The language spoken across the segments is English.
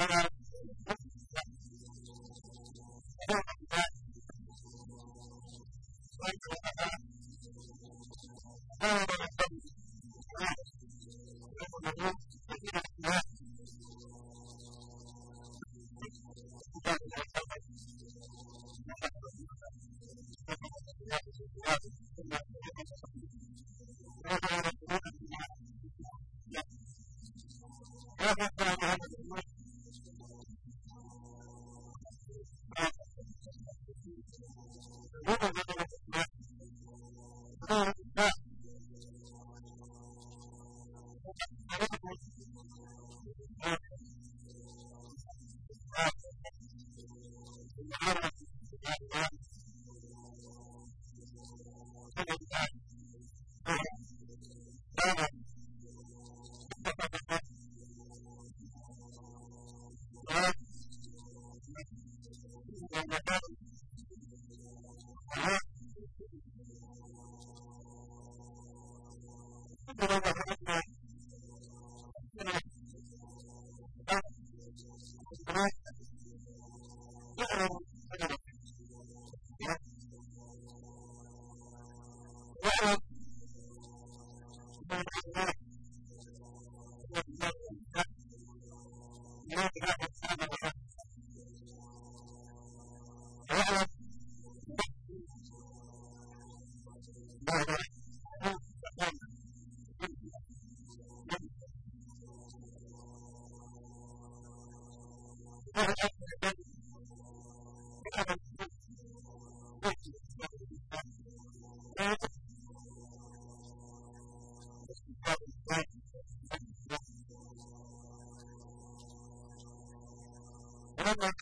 Bye-bye. Thank you. Thank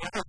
you.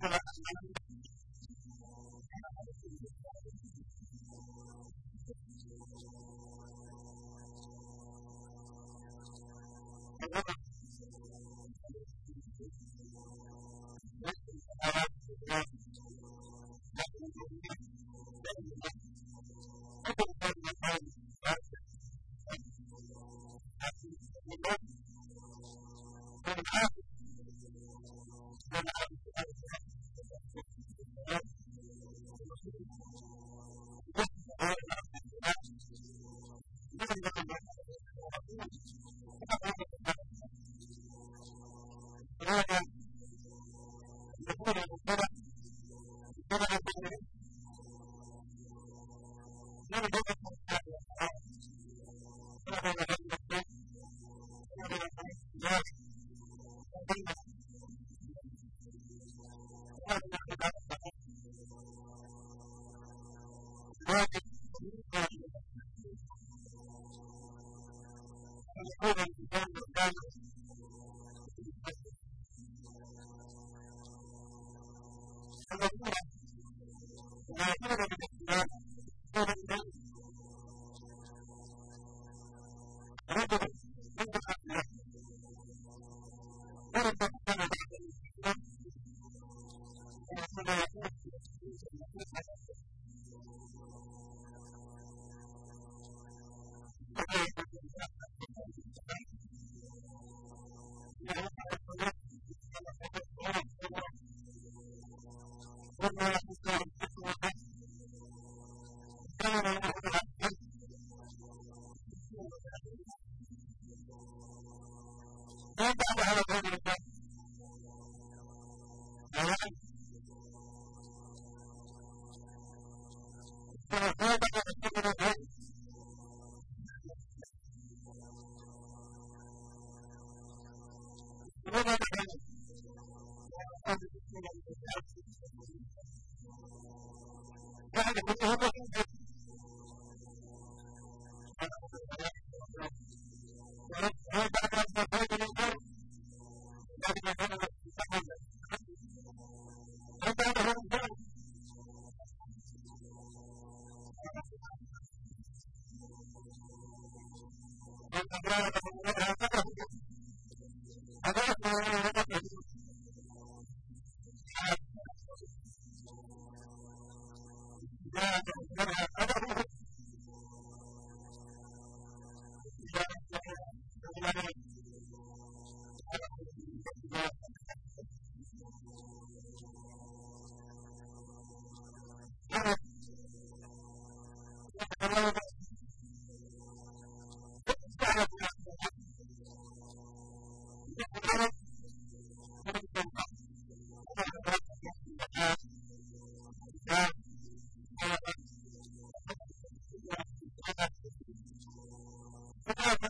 Yeah,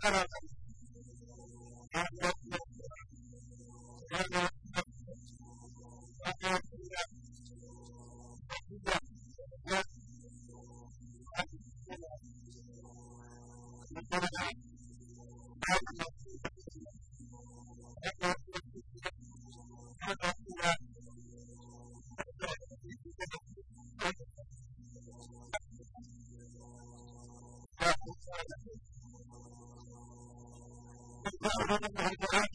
Thank Thank you.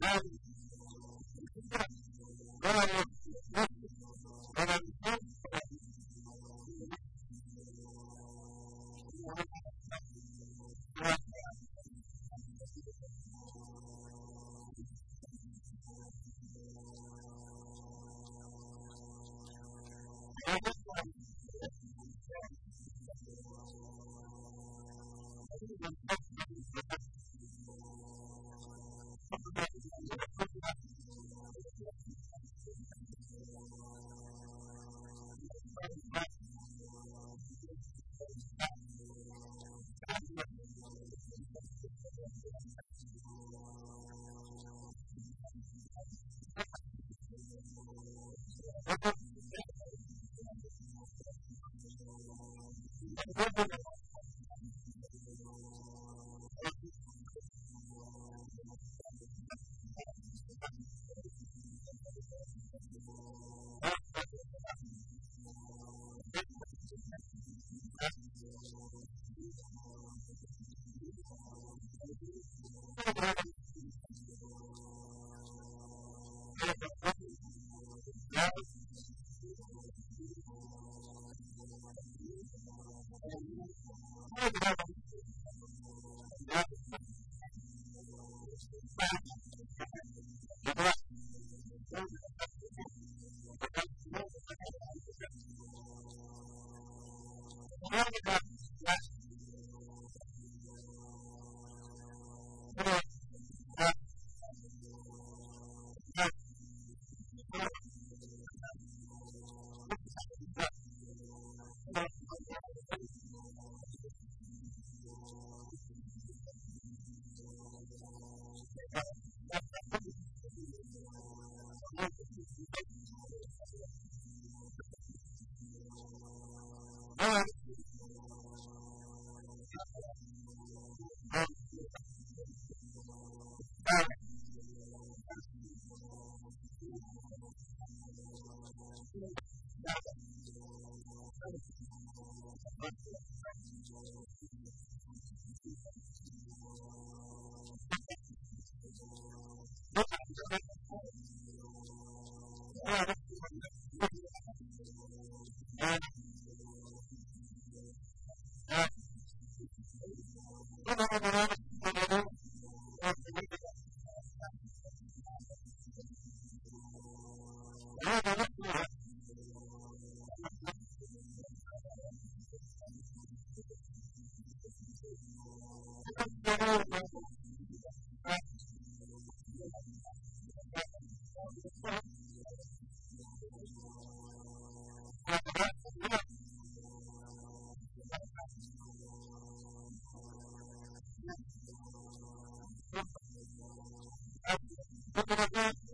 Thank you. Okay. 何?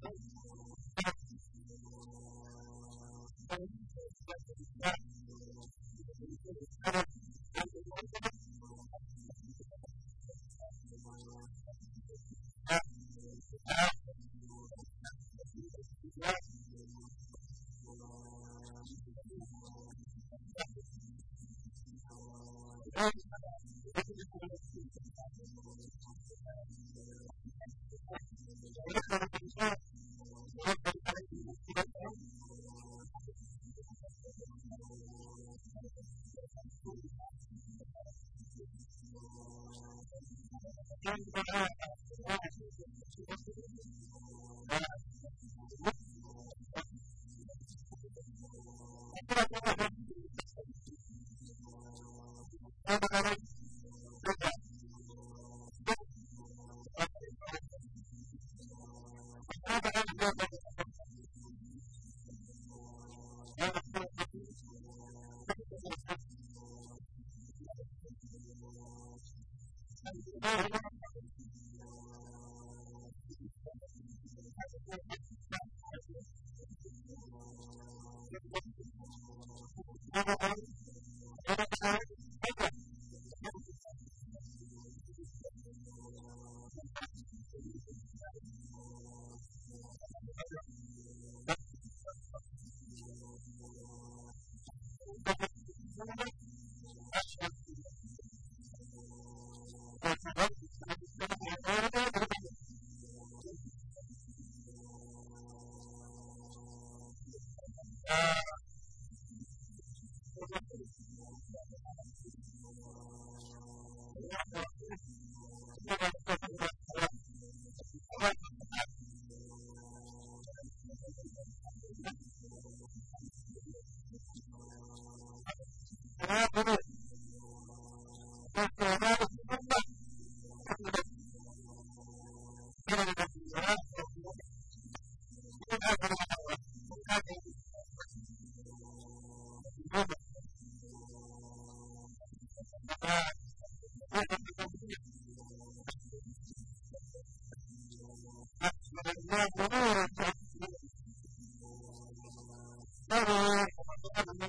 Thank you. Bye-bye.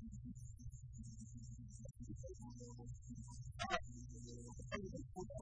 Thank you.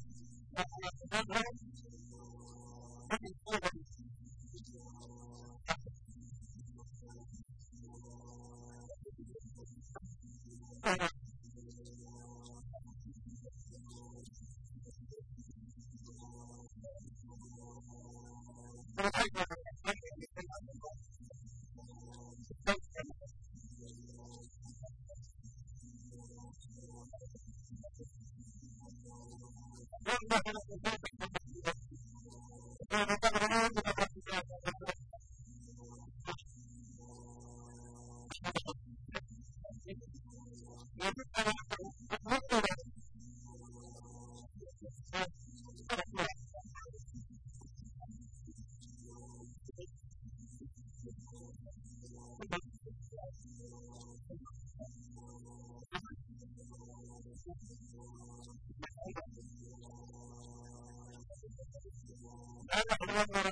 Gracias.